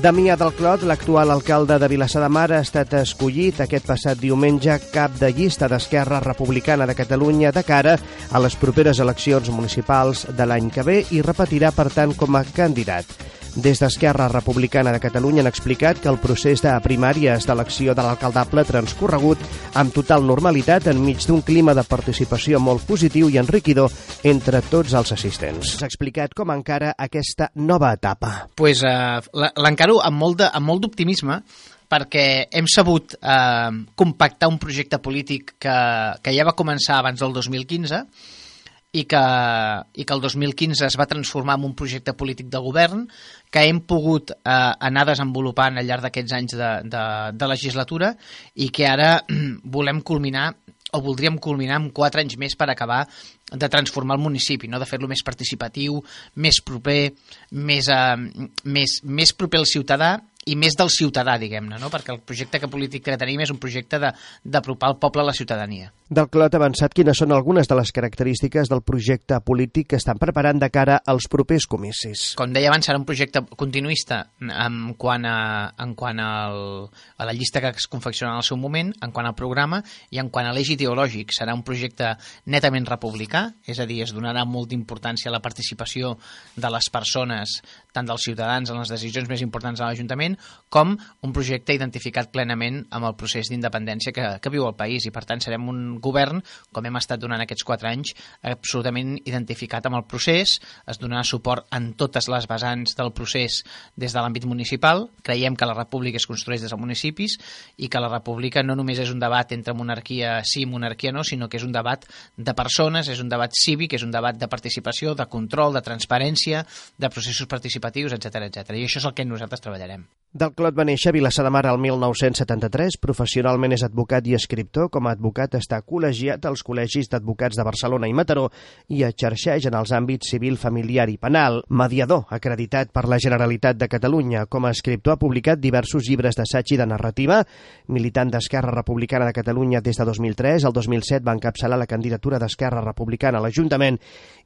Damià del Clot, l'actual alcalde de Vilassar de Mar, ha estat escollit aquest passat diumenge cap de llista d'Esquerra Republicana de Catalunya de cara a les properes eleccions municipals de l'any que ve i repetirà, per tant, com a candidat. Des d'Esquerra Republicana de Catalunya han explicat que el procés de primàries d'elecció de l'alcaldable transcorregut amb total normalitat enmig d'un clima de participació molt positiu i enriquidor entre tots els assistents. S'ha explicat com encara aquesta nova etapa. pues, uh, l'encaro amb molt amb molt d'optimisme perquè hem sabut eh, compactar un projecte polític que, que ja va començar abans del 2015 i que, i que el 2015 es va transformar en un projecte polític de govern que hem pogut eh, anar desenvolupant al llarg d'aquests anys de, de, de legislatura i que ara volem culminar o voldríem culminar amb quatre anys més per acabar de transformar el municipi, no? de fer-lo més participatiu, més proper, més, eh, més, més proper al ciutadà i més del ciutadà, diguem-ne, no? perquè el projecte que polític que tenim és un projecte de- d'apropar el poble a la ciutadania. Del Clot ha avançat quines són algunes de les característiques del projecte polític que estan preparant de cara als propers comicis. Com deia abans, serà un projecte continuista en quant a, en quant al, a la llista que es confecciona en el seu moment, en quant al programa i en quant a l'eix ideològic. Serà un projecte netament republicà, és a dir, es donarà molta importància a la participació de les persones, tant dels ciutadans en les decisions més importants de l'Ajuntament, com un projecte identificat plenament amb el procés d'independència que, que viu el país i per tant serem un govern, com hem estat donant aquests quatre anys, absolutament identificat amb el procés, es donarà suport en totes les vessants del procés des de l'àmbit municipal, creiem que la república es construeix des dels municipis i que la república no només és un debat entre monarquia sí i monarquia no, sinó que és un debat de persones, és un debat cívic, és un debat de participació, de control, de transparència, de processos participatius, etc etc. I això és el que nosaltres treballarem. Del Clot va néixer a Vilassar de Mar el 1973, professionalment és advocat i escriptor. Com a advocat està col·legiat als col·legis d'advocats de Barcelona i Mataró i exerceix en els àmbits civil, familiar i penal. Mediador, acreditat per la Generalitat de Catalunya. Com a escriptor ha publicat diversos llibres d'assaig i de narrativa. Militant d'Esquerra Republicana de Catalunya des de 2003, el 2007 va encapçalar la candidatura d'Esquerra Republicana a l'Ajuntament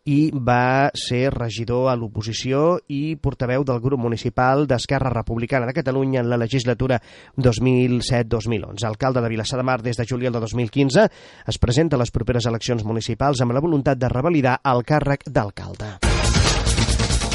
i va ser regidor a l'oposició i portaveu del grup municipal d'Esquerra Republicana de Catalunya en la legislatura 2007-2011. Alcalde de Vilassar de Mar des de juliol de 2015, es presenta a les properes eleccions municipals amb la voluntat de revalidar el càrrec d'alcalde.